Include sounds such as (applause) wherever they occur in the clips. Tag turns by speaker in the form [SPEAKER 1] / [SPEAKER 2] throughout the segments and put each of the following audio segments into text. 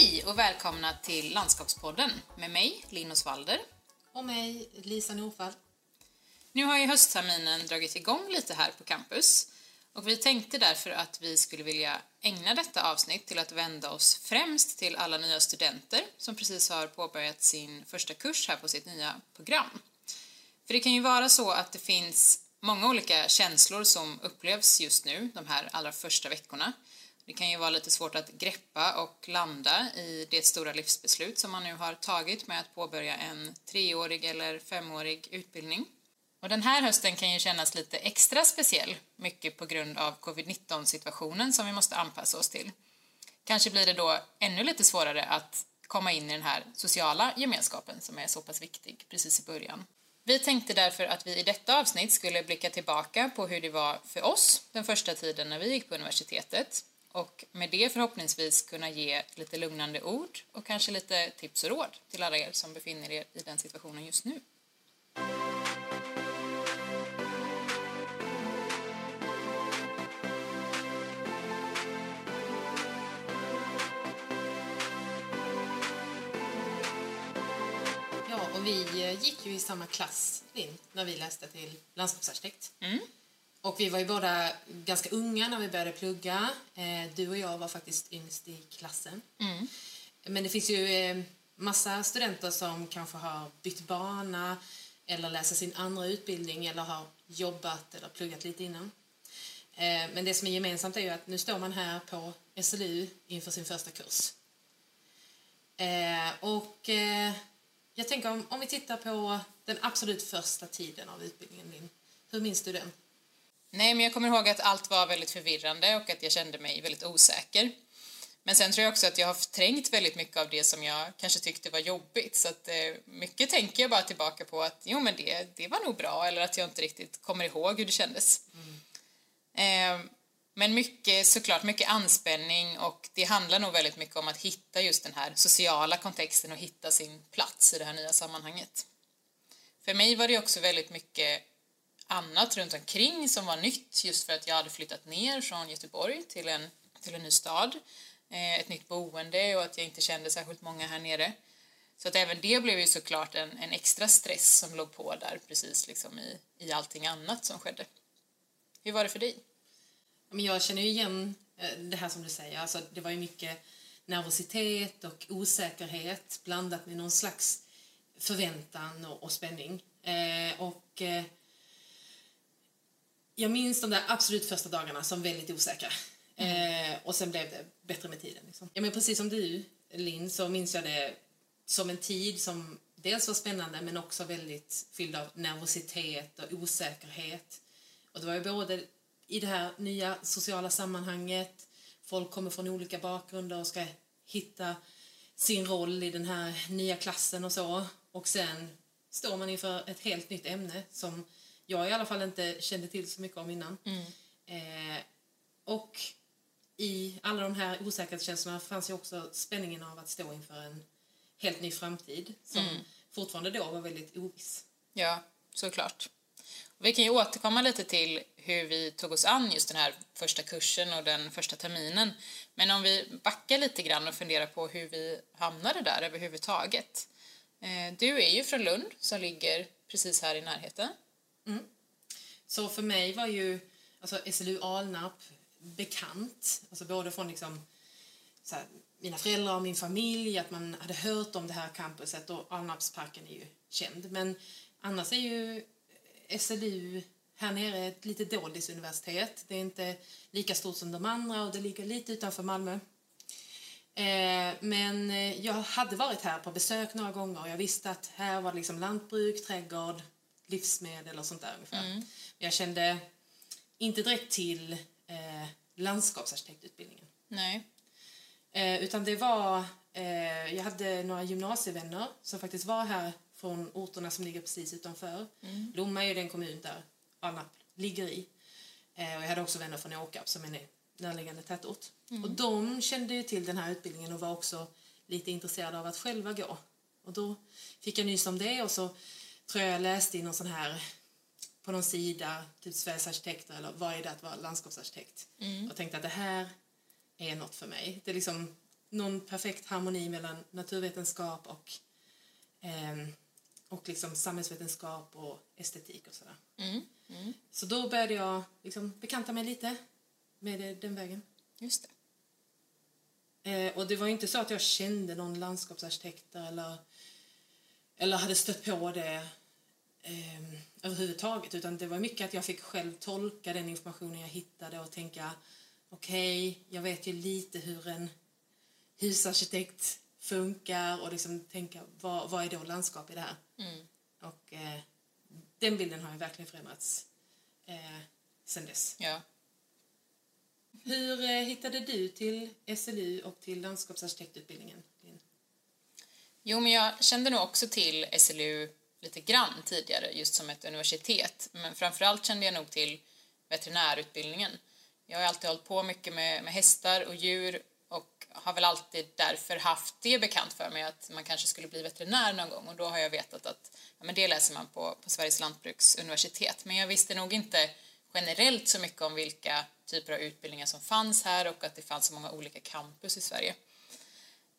[SPEAKER 1] Hej och välkomna till Landskapspodden med mig, Linn Osvalder.
[SPEAKER 2] Och mig, Lisa Norfall.
[SPEAKER 1] Nu har ju höstterminen dragit igång lite här på campus och vi tänkte därför att vi skulle vilja ägna detta avsnitt till att vända oss främst till alla nya studenter som precis har påbörjat sin första kurs här på sitt nya program. För det kan ju vara så att det finns många olika känslor som upplevs just nu, de här allra första veckorna. Det kan ju vara lite svårt att greppa och landa i det stora livsbeslut som man nu har tagit med att påbörja en treårig eller femårig utbildning. Och den här hösten kan ju kännas lite extra speciell, mycket på grund av covid-19 situationen som vi måste anpassa oss till. Kanske blir det då ännu lite svårare att komma in i den här sociala gemenskapen som är så pass viktig precis i början. Vi tänkte därför att vi i detta avsnitt skulle blicka tillbaka på hur det var för oss den första tiden när vi gick på universitetet och med det förhoppningsvis kunna ge lite lugnande ord och kanske lite tips och råd till alla er som befinner er i den situationen just nu.
[SPEAKER 2] Ja, och vi gick ju i samma klass, Linn, när vi läste till landskapsarkitekt.
[SPEAKER 1] Mm.
[SPEAKER 2] Och vi var ju båda ganska unga när vi började plugga. Eh, Du och jag var faktiskt yngst i klassen.
[SPEAKER 1] Mm.
[SPEAKER 2] Men det finns ju eh, massa studenter som kanske har bytt bana eller läser sin andra utbildning eller har jobbat eller pluggat lite innan. Eh, Men det som är gemensamt är ju att nu står man här på SLU inför sin första kurs. Och jag tänker om, om vi tittar på den absolut första tiden av utbildningen din. Hur minns du den?
[SPEAKER 1] Nej, men jag kommer ihåg att allt var väldigt förvirrande och att jag kände mig väldigt osäker. Men sen tror jag också att jag har förträngt väldigt mycket av det som jag kanske tyckte var jobbigt. Så att eh, mycket tänker jag bara tillbaka på att jo men det, det var nog bra eller att jag inte riktigt kommer ihåg hur det kändes. Eh, men mycket, såklart mycket anspänning och det handlar nog väldigt mycket om att hitta just den här sociala kontexten och hitta sin plats i det här nya sammanhanget. För mig var det också väldigt mycket annat runt omkring som var nytt just för att jag hade flyttat ner från Göteborg till en, till en ny stad, eh, ett nytt boende och att jag inte kände särskilt många här nere. Så att även det blev ju såklart en, en extra stress som låg på där precis liksom i, i allting annat som skedde. Hur var det för dig?
[SPEAKER 2] Men jag känner ju igen eh, det här som du säger. Alltså, det var ju mycket nervositet och osäkerhet blandat med någon slags förväntan och, och spänning. Eh, och eh, jag minns de där absolut första dagarna som väldigt osäkra. Eh, och sen blev det bättre med tiden. Liksom. Ja, men precis som du, Linn, så minns jag det som en tid som dels var spännande men också väldigt fylld av nervositet och osäkerhet. Och det var ju både i det här nya sociala sammanhanget, folk kommer från olika bakgrunder och ska hitta sin roll i den här nya klassen och så. Och sen står man inför ett helt nytt ämne som jag i alla fall inte kände till så mycket om innan. Eh, och i alla de här osäkerhetskänslorna fanns ju också spänningen av att stå inför en helt ny framtid som fortfarande då var väldigt oviss.
[SPEAKER 1] Ja, såklart. Vi kan ju återkomma lite till hur vi tog oss an just den här första kursen och den första terminen. Men om vi backar lite grann och funderar på hur vi hamnade där överhuvudtaget. Eh, Du är ju från Lund som ligger precis här i närheten. Mm.
[SPEAKER 2] Så för mig var ju alltså SLU Alnarp bekant, alltså både från liksom, så här, mina föräldrar och min familj, att man hade hört om det här campuset och Alnarpsparken är ju känd. Men annars är ju SLU här nere ett lite doldisuniversitet. Det är inte lika stort som de andra och det ligger lite utanför Malmö. Eh, men eh, jag hade varit här på besök några gånger och jag visste att här var det liksom lantbruk, trädgård, livsmedel och sånt där ungefär. Men jag kände inte direkt till eh, landskapsarkitektutbildningen.
[SPEAKER 1] Nej.
[SPEAKER 2] Eh, utan det var, eh, jag hade några gymnasievänner som faktiskt var här från orterna som ligger precis utanför. Lomma är ju den kommun där Alnarp ligger i. Eh, och jag hade också vänner från Åkarp som är en närliggande tätort. Och de kände ju till den här utbildningen och var också lite intresserade av att själva gå. Och då fick jag nys om det och så tror jag läste i någon sån här på någon sida, typ Sveriges arkitekter eller vad är det att vara landskapsarkitekt? Och tänkte att det här är något för mig. Det liksom någon perfekt harmoni mellan naturvetenskap och, eh, och liksom samhällsvetenskap och estetik och sådär.
[SPEAKER 1] Mm. Mm.
[SPEAKER 2] Så då började jag liksom bekanta mig lite med den vägen.
[SPEAKER 1] Just
[SPEAKER 2] det. Eh, och det var inte så att jag kände någon landskapsarkitekt eller, eller hade stött på det eh, överhuvudtaget utan det var mycket att jag fick själv tolka den informationen jag hittade och tänka okej, okay, jag vet ju lite hur en husarkitekt funkar och liksom tänka vad, vad är då landskap i det här? Mm. Och eh, den bilden har ju verkligen förändrats eh, sen dess.
[SPEAKER 1] Ja.
[SPEAKER 2] Hur eh, hittade du till SLU och till landskapsarkitektutbildningen?
[SPEAKER 1] Jo, men jag kände nog också till SLU lite grann tidigare, just som ett universitet. Men framförallt kände jag nog till veterinärutbildningen. Jag har alltid hållit på mycket med, med hästar och djur och har väl alltid därför haft det bekant för mig att man kanske skulle bli veterinär någon gång och då har jag vetat att ja, men det läser man på, på Sveriges lantbruksuniversitet. Men jag visste nog inte generellt så mycket om vilka typer av utbildningar som fanns här och att det fanns så många olika campus i Sverige.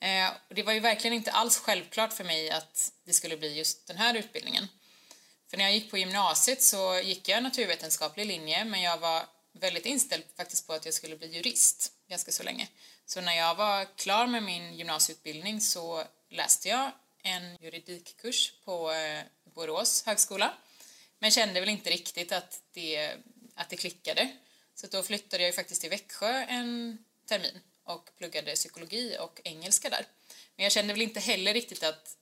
[SPEAKER 1] Eh, och det var ju verkligen inte alls självklart för mig att det skulle bli just den här utbildningen. För när jag gick på gymnasiet så gick jag naturvetenskaplig linje men jag var väldigt inställd faktiskt på att jag skulle bli jurist ganska så länge. Så när jag var klar med min gymnasieutbildning så läste jag en juridikkurs på eh, Borås högskola men kände väl inte riktigt att det, att det klickade. Så då flyttade jag ju faktiskt till Växjö en termin och pluggade psykologi och engelska där. Men jag kände väl inte heller riktigt att,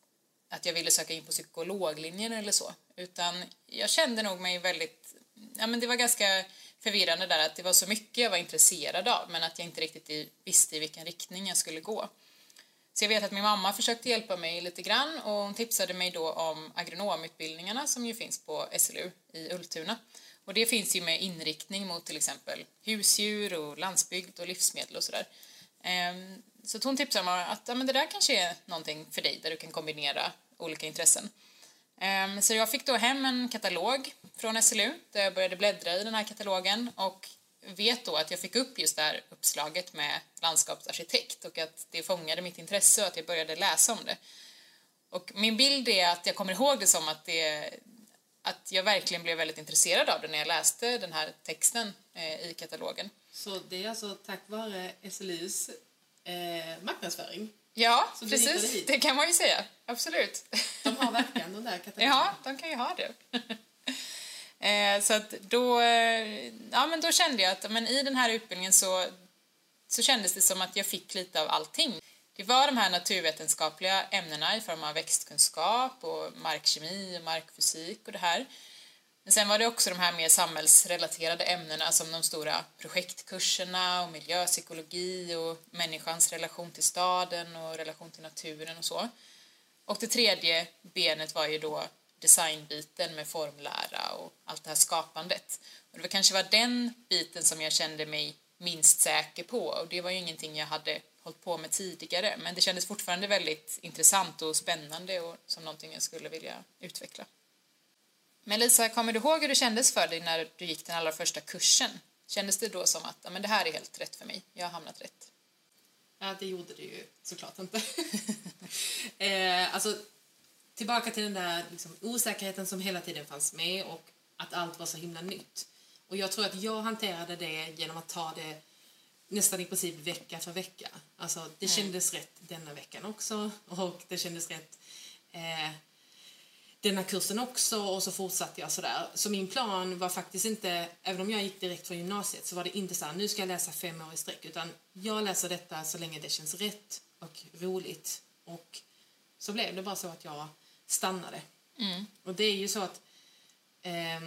[SPEAKER 1] att jag ville söka in på psykologlinjen eller så, utan jag kände nog mig väldigt, ja men det var ganska förvirrande där att det var så mycket jag var intresserad av men att jag inte riktigt visste i vilken riktning jag skulle gå. Så jag vet att min mamma försökte hjälpa mig lite grann och hon tipsade mig då om agronomutbildningarna som ju finns på SLU i Ultuna. Och det finns ju med inriktning mot till exempel husdjur och landsbygd och livsmedel och sådär. Ehm, så hon tipsade mig att ja, men det där kanske är någonting för dig där du kan kombinera olika intressen. Ehm, så jag fick då hem en katalog från SLU där jag började bläddra i den här katalogen och vet då att jag fick upp just det här uppslaget med landskapsarkitekt och att det fångade mitt intresse och att jag började läsa om det. Och min bild är att jag kommer ihåg det som att, det, att jag verkligen blev väldigt intresserad av det när jag läste den här texten eh, i katalogen.
[SPEAKER 2] Så det är alltså tack vare SLUs eh, marknadsföring?
[SPEAKER 1] Ja, precis. Det kan man ju säga. Absolut.
[SPEAKER 2] De har verkligen de där katalogerna.
[SPEAKER 1] Ja, de kan ju ha det. (laughs) Eh, så att då, eh, ja, men då kände jag att men i den här utbildningen så, så kändes det som att jag fick lite av allting. Det var de här naturvetenskapliga ämnena i form av växtkunskap och markkemi och markfysik och det här. Men sen var det också de här mer samhällsrelaterade ämnena som de stora projektkurserna och miljöpsykologi och människans relation till staden och relation till naturen och så. Och det tredje benet var ju då designbiten med formlära och allt det här skapandet. Och det var kanske var den biten som jag kände mig minst säker på och det var ju ingenting jag hade hållit på med tidigare men det kändes fortfarande väldigt intressant och spännande och som någonting jag skulle vilja utveckla. Men Lisa, kommer du ihåg hur det kändes för dig när du gick den allra första kursen? Kändes det då som att ja, men det här är helt rätt för mig, jag har hamnat rätt?
[SPEAKER 2] Ja, det gjorde det ju såklart inte. (laughs) eh, alltså, tillbaka till den där liksom, osäkerheten som hela tiden fanns med och att allt var så himla nytt. Och jag tror att jag hanterade det genom att ta det nästan i princip vecka för vecka. Alltså, det mm. kändes rätt denna veckan också och det kändes rätt eh, denna kursen också och så fortsatte jag sådär. Så min plan var faktiskt inte, även om jag gick direkt från gymnasiet så var det inte så här, nu ska jag läsa fem år i sträck utan jag läser detta så länge det känns rätt och roligt och så blev det bara så att jag stannade. Mm. Och det är ju så att eh,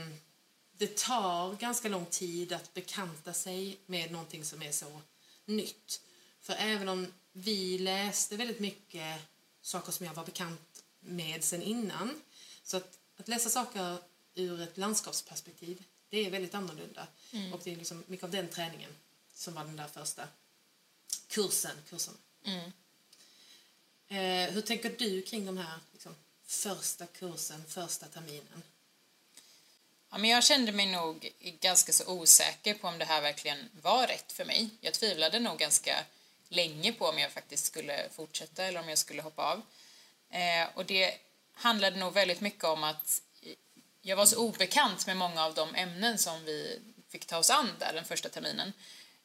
[SPEAKER 2] det tar ganska lång tid att bekanta sig med någonting som är så nytt. För även om vi läste väldigt mycket saker som jag var bekant med sen innan så att, att läsa saker ur ett landskapsperspektiv, det är väldigt annorlunda. Mm. Och det är liksom mycket av den träningen som var den där första kursen. kursen. Mm. Eh, hur tänker du kring de här liksom, första kursen, första terminen?
[SPEAKER 1] Ja, men jag kände mig nog ganska så osäker på om det här verkligen var rätt för mig. Jag tvivlade nog ganska länge på om jag faktiskt skulle fortsätta eller om jag skulle hoppa av. Eh, och det handlade nog väldigt mycket om att jag var så obekant med många av de ämnen som vi fick ta oss an där den första terminen.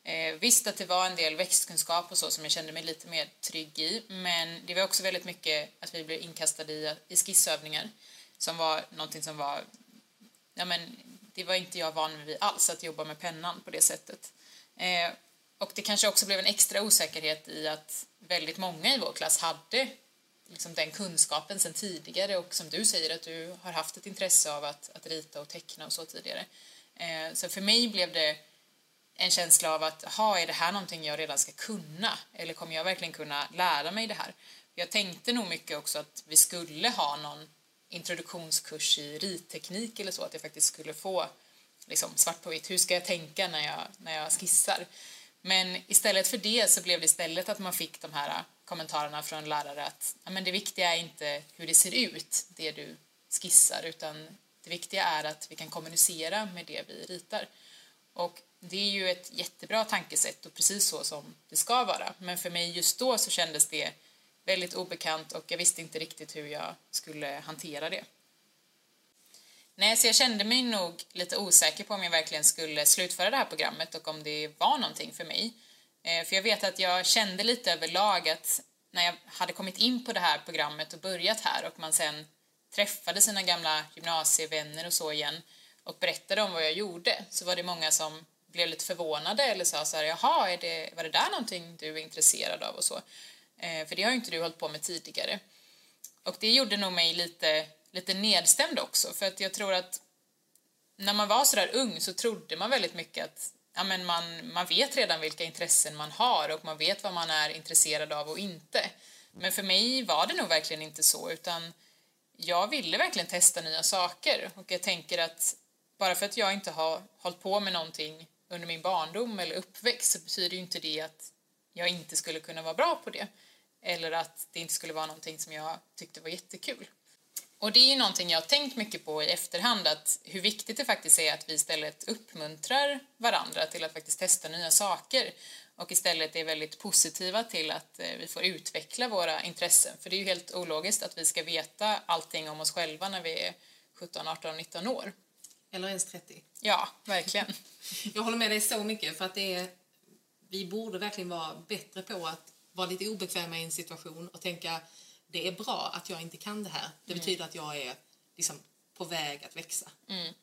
[SPEAKER 1] Eh, visst att det var en del växtkunskap och så som jag kände mig lite mer trygg i, men det var också väldigt mycket att vi blev inkastade i, i skissövningar som var någonting som var, ja men det var inte jag van vid alls, att jobba med pennan på det sättet. Eh, och det kanske också blev en extra osäkerhet i att väldigt många i vår klass hade liksom den kunskapen sen tidigare och som du säger att du har haft ett intresse av att, att rita och teckna och så tidigare. Eh, så för mig blev det en känsla av att, ha är det här någonting jag redan ska kunna? Eller kommer jag verkligen kunna lära mig det här? Jag tänkte nog mycket också att vi skulle ha någon introduktionskurs i ritteknik eller så, att jag faktiskt skulle få liksom, svart på vitt, hur ska jag tänka när jag, när jag skissar? Men istället för det så blev det istället att man fick de här kommentarerna från lärare att men det viktiga är inte hur det ser ut, det du skissar, utan det viktiga är att vi kan kommunicera med det vi ritar. Och det är ju ett jättebra tankesätt och precis så som det ska vara. Men för mig just då så kändes det väldigt obekant och jag visste inte riktigt hur jag skulle hantera det. Nej, så jag kände mig nog lite osäker på om jag verkligen skulle slutföra det här programmet och om det var någonting för mig. Eh, för jag vet att jag kände lite överlag att när jag hade kommit in på det här programmet och börjat här och man sen träffade sina gamla gymnasievänner och så igen och berättade om vad jag gjorde så var det många som blev lite förvånade eller sa så här, jaha, är det, var det där någonting du är intresserad av och så? Eh, för det har ju inte du hållit på med tidigare. Och det gjorde nog mig lite, lite nedstämd också, för att jag tror att när man var så där ung så trodde man väldigt mycket att ja, men man, man vet redan vilka intressen man har och man vet vad man är intresserad av och inte. Men för mig var det nog verkligen inte så, utan jag ville verkligen testa nya saker och jag tänker att bara för att jag inte har hållit på med någonting under min barndom eller uppväxt så betyder ju inte det att jag inte skulle kunna vara bra på det eller att det inte skulle vara någonting som jag tyckte var jättekul. Och det är ju någonting jag har tänkt mycket på i efterhand, att hur viktigt det faktiskt är att vi istället uppmuntrar varandra till att faktiskt testa nya saker och istället är väldigt positiva till att eh, vi får utveckla våra intressen. För det är ju helt ologiskt att vi ska veta allting om oss själva när vi är 17, 18, 19 år.
[SPEAKER 2] Eller ens 30.
[SPEAKER 1] Ja, verkligen. (laughs) (laughs)
[SPEAKER 2] Jag håller med dig så mycket för att det är, vi borde verkligen vara bättre på att vara lite obekväma i en situation och tänka det är bra att jag inte kan det här. Det mm. betyder att jag är liksom, på väg att växa. Mm.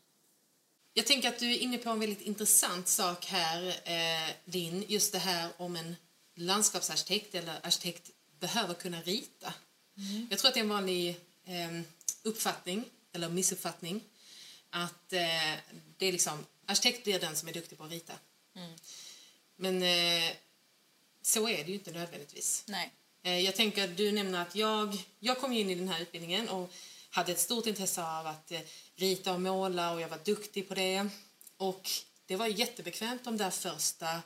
[SPEAKER 2] Jag tänker att du är inne på en väldigt intressant sak här, eh, Linn. Just det här om en landskapsarkitekt eller arkitekt behöver kunna rita. Mm. Jag tror att det är en vanlig eh, uppfattning, eller missuppfattning, att eh, det är liksom, arkitekt blir den som är duktig på att rita. Mm. Men eh, så är det ju inte nödvändigtvis.
[SPEAKER 1] Nej.
[SPEAKER 2] Eh, jag tänker att du nämner att jag, jag kom in i den här utbildningen och hade ett stort intresse av att eh, rita och måla och jag var duktig på det. Och det var jättebekvämt de där första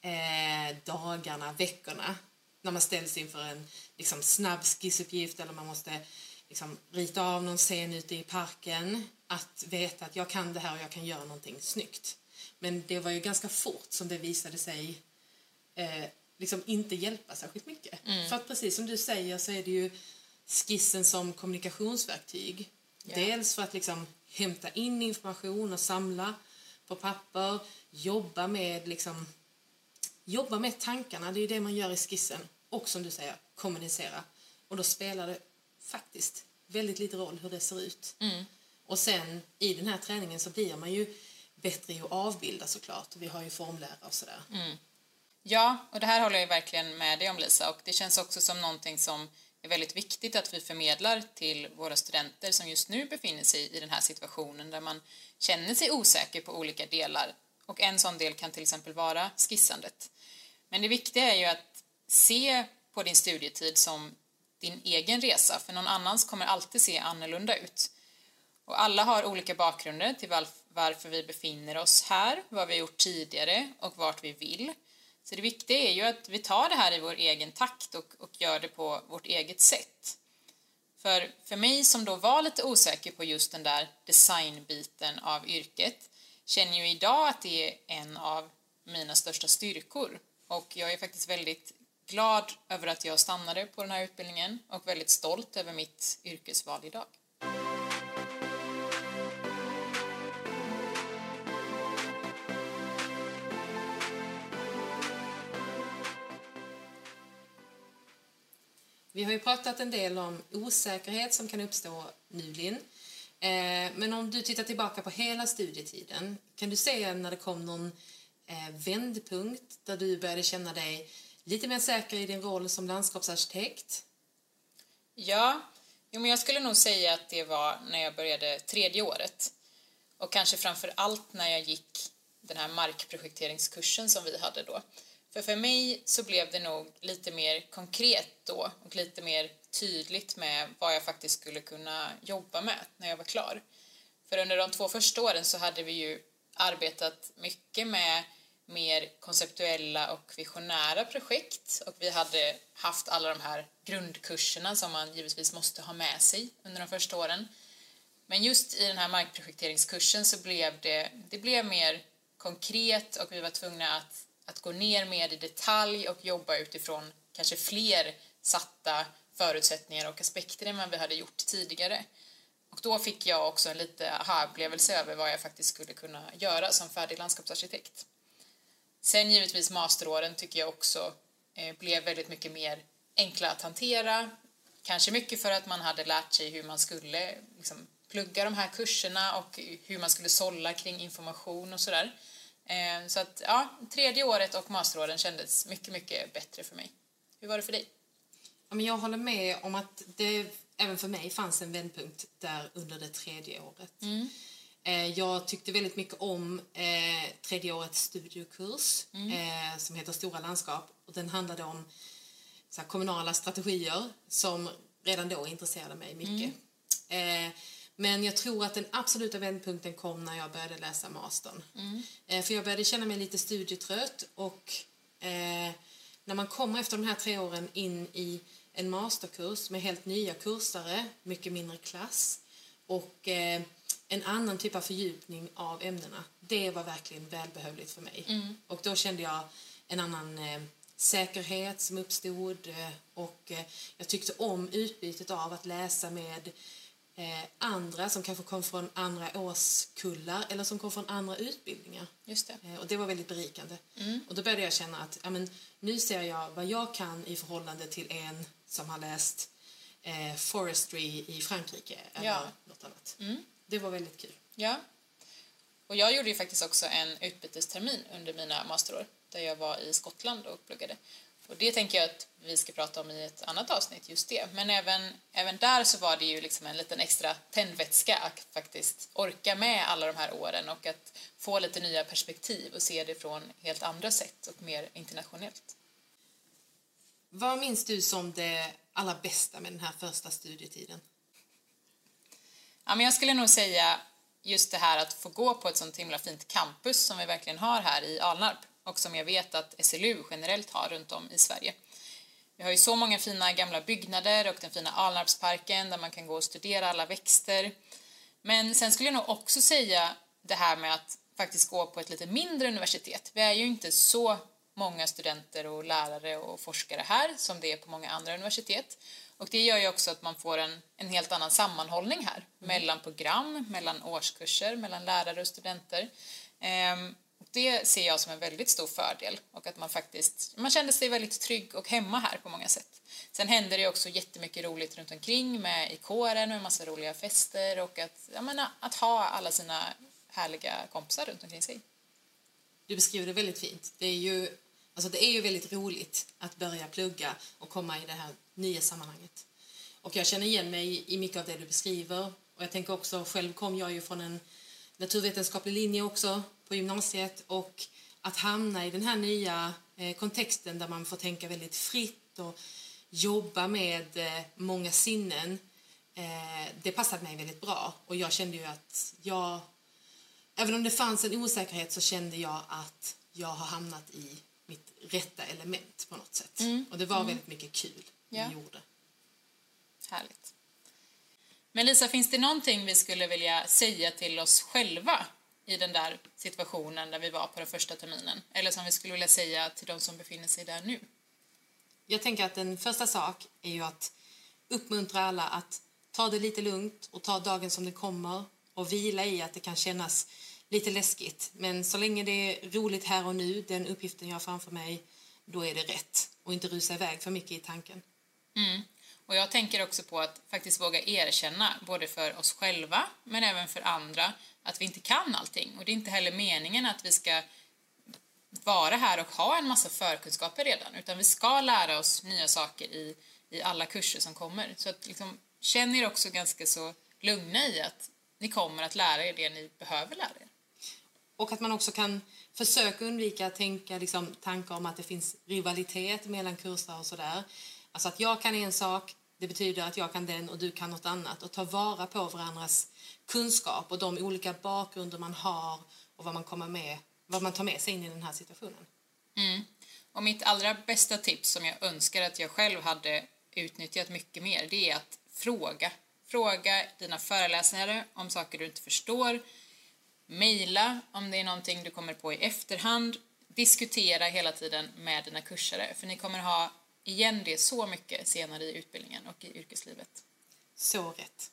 [SPEAKER 2] eh, dagarna, veckorna när man ställs inför en liksom, snabb skissuppgift eller man måste liksom, rita av någon scen ute i parken. Att veta att jag kan det här och jag kan göra någonting snyggt. Men det var ju ganska fort som det visade sig eh, liksom inte hjälpa särskilt mycket. Mm. För att precis som du säger så är det ju skissen som kommunikationsverktyg. Yeah. Dels för att liksom hämta in information och samla på papper, jobba med liksom jobba med tankarna, det är det man gör i skissen. Och som du säger, kommunicera. Och då spelar det faktiskt väldigt lite roll hur det ser ut. Mm. Och sen i den här träningen så blir man ju bättre i att avbilda såklart. Vi har ju formlärare och sådär.
[SPEAKER 1] Mm. Ja, och det här håller jag verkligen med dig om Lisa och det känns också som någonting som är väldigt viktigt att vi förmedlar till våra studenter som just nu befinner sig i den här situationen där man känner sig osäker på olika delar och en sån del kan till exempel vara skissandet. Men det viktiga är ju att se på din studietid som din egen resa, för någon annans kommer alltid se annorlunda ut. Och alla har olika bakgrunder till varför vi befinner oss här, vad vi har gjort tidigare och vart vi vill. Så det viktiga är ju att vi tar det här i vår egen takt och, och gör det på vårt eget sätt. För, för mig som då var lite osäker på just den där designbiten av yrket känner ju idag att det är en av mina största styrkor. och jag är faktiskt väldigt glad över att jag stannade på den här utbildningen och väldigt stolt över mitt yrkesval idag.
[SPEAKER 2] Vi har ju pratat en del om osäkerhet som kan uppstå nu, Linn. Eh, men om du tittar tillbaka på hela studietiden, kan du se när det kom någon eh, vändpunkt där du började känna dig lite mer säker i din roll som landskapsarkitekt?
[SPEAKER 1] Ja, jo, men jag skulle nog säga att det var när jag började tredje året. Och kanske framför allt när jag gick den här markprojekteringskursen som vi hade då. För för mig så blev det nog lite mer konkret då och lite mer tydligt med vad jag faktiskt skulle kunna jobba med när jag var klar. För under de två första åren så hade vi ju arbetat mycket med mer konceptuella och visionära projekt och vi hade haft alla de här grundkurserna som man givetvis måste ha med sig under de första åren. Men just i den här markprojekteringskursen så blev det, det blev mer konkret och vi var tvungna att, att gå ner mer i detalj och jobba utifrån kanske fler satta förutsättningar och aspekter än vad vi hade gjort tidigare. Och då fick jag också en lite aha-upplevelse över vad jag faktiskt skulle kunna göra som färdig landskapsarkitekt. Sen givetvis masteråren tycker jag också eh, blev väldigt mycket mer enkla att hantera. Kanske mycket för att man hade lärt sig hur man skulle liksom, plugga de här kurserna och hur man skulle sålla kring information och sådär. Eh, så att ja, tredje året och masteråren kändes mycket, mycket bättre för mig. Hur var det för dig?
[SPEAKER 2] jag håller med om att det även för mig fanns en vändpunkt där under det tredje året. Mm. Eh, jag tyckte väldigt mycket om eh, tredje årets studiekurs mm. som heter Stora landskap. Och den handlade om kommunala strategier som redan då intresserade mig mycket. Mm. Men jag tror att den absoluta vändpunkten kom när jag började läsa mastern. Mm. Eh, för jag började känna mig lite studietrött och eh, när man kommer efter de här tre åren in i en masterkurs med helt nya kursare, mycket mindre klass och eh, en annan typ av fördjupning av ämnena. Det var verkligen välbehövligt för mig. Mm. Och då kände jag en annan eh, säkerhet som uppstod eh, och jag tyckte om utbytet av att läsa med eh, andra som kanske kom från andra årskullar eller som kom från andra utbildningar.
[SPEAKER 1] Just det.
[SPEAKER 2] Eh, och det var väldigt berikande. Mm. Och då började jag känna att ja, men, nu ser jag vad jag kan i förhållande till en som har läst eh, forestry i Frankrike eller ja. något annat. Mm. Det var väldigt kul.
[SPEAKER 1] Ja. Och jag gjorde ju faktiskt också en utbytestermin under mina masterår där jag var i Skottland och pluggade. Och det tänker jag att vi ska prata om i ett annat avsnitt, just det. Men även, även där så var det ju liksom en liten extra tändvätska att faktiskt orka med alla de här åren och att få lite nya perspektiv och se det från helt andra sätt och mer internationellt.
[SPEAKER 2] Vad minns du som det allra bästa med den här första studietiden?
[SPEAKER 1] Ja, men jag skulle nog säga just det här att få gå på ett sånt himla fint campus som vi verkligen har här i Alnarp och som jag vet att SLU generellt har runt om i Sverige. Vi har ju så många fina gamla byggnader och den fina Alnarpsparken där man kan gå och studera alla växter. Men sen skulle jag nog också säga det här med att faktiskt gå på ett lite mindre universitet. Vi är ju inte så många studenter och lärare och forskare här som det är på många andra universitet. Och det gör ju också att man får en, en helt annan sammanhållning här mm. mellan program, mellan årskurser, mellan lärare och studenter. Ehm, det ser jag som en väldigt stor fördel och att man faktiskt, man kände sig väldigt trygg och hemma här på många sätt. Sen händer det också jättemycket roligt runt omkring med i kåren och en massa roliga fester och att, jag menar, att ha alla sina härliga kompisar runt omkring sig.
[SPEAKER 2] Du beskriver det väldigt fint. Det är ju, alltså det är ju väldigt roligt att börja plugga och komma i det här nya sammanhanget. Och jag känner igen mig i mycket av det du beskriver och jag tänker också, själv kom jag ju från en naturvetenskaplig linje också på gymnasiet och att hamna i den här nya eh, kontexten där man får tänka väldigt fritt och jobba med eh, många sinnen eh, det passade mig väldigt bra och jag kände ju att jag även om det fanns en osäkerhet så kände jag att jag har hamnat i mitt rätta element på något sätt. Mm. Och det var mm. väldigt mycket kul ja. gjorde.
[SPEAKER 1] Härligt. Men Lisa, finns det någonting vi skulle vilja säga till oss själva i den där situationen där vi var på den första terminen? Eller som vi skulle vilja säga till de som befinner sig där nu?
[SPEAKER 2] Jag tänker att en första sak är ju att uppmuntra alla att ta det lite lugnt och ta dagen som det kommer och vila i att det kan kännas lite läskigt. Men så länge det är roligt här och nu, den uppgiften jag har framför mig, då är det rätt. Och inte rusa iväg för mycket i tanken.
[SPEAKER 1] Mm. Och jag tänker också på att faktiskt våga erkänna, både för oss själva men även för andra, att vi inte kan allting. Och det är inte heller meningen att vi ska vara här och ha en massa förkunskaper redan, utan vi ska lära oss nya saker i, i alla kurser som kommer. Så att liksom, känn er också ganska så lugna i att ni kommer att lära er det ni behöver lära er.
[SPEAKER 2] Och att man också kan försöka undvika att tänka liksom, tankar om att det finns rivalitet mellan kurser och sådär. Alltså att jag kan en sak, det betyder att jag kan den och du kan något annat. Och ta vara på varandras kunskap och de olika bakgrunder man har och vad man kommer med, vad man tar med sig in i den här situationen.
[SPEAKER 1] Mm. Och mitt allra bästa tips som jag önskar att jag själv hade utnyttjat mycket mer, det är att fråga. Fråga dina föreläsare om saker du inte förstår. Mejla om det är någonting du kommer på i efterhand. Diskutera hela tiden med dina kursare, för ni kommer ha igen det så mycket senare i utbildningen och i yrkeslivet.
[SPEAKER 2] Så rätt.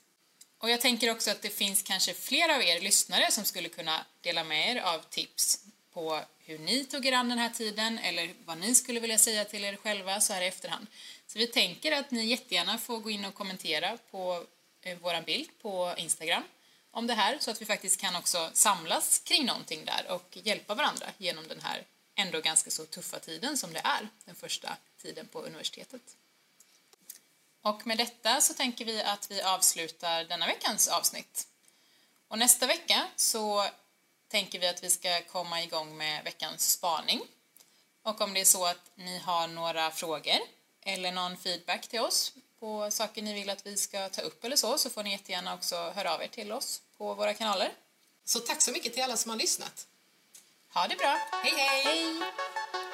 [SPEAKER 1] Och jag tänker också att det finns kanske flera av er lyssnare som skulle kunna dela med er av tips på hur ni tog er an den här tiden eller vad ni skulle vilja säga till er själva så här i efterhand. Så vi tänker att ni jättegärna får gå in och kommentera på eh, vår bild på Instagram om det här så att vi faktiskt kan också samlas kring någonting där och hjälpa varandra genom den här ändå ganska så tuffa tiden som det är, den första tiden på universitetet. Och med detta så tänker vi att vi avslutar denna veckans avsnitt. Och nästa vecka så tänker vi att vi ska komma igång med veckans spaning. Och om det är så att ni har några frågor eller någon feedback till oss på saker ni vill att vi ska ta upp eller så, så får ni jättegärna också höra av er till oss på våra kanaler.
[SPEAKER 2] Så tack så mycket till alla som har lyssnat.
[SPEAKER 1] Ha det bra!
[SPEAKER 2] Hej hej!
[SPEAKER 1] hej.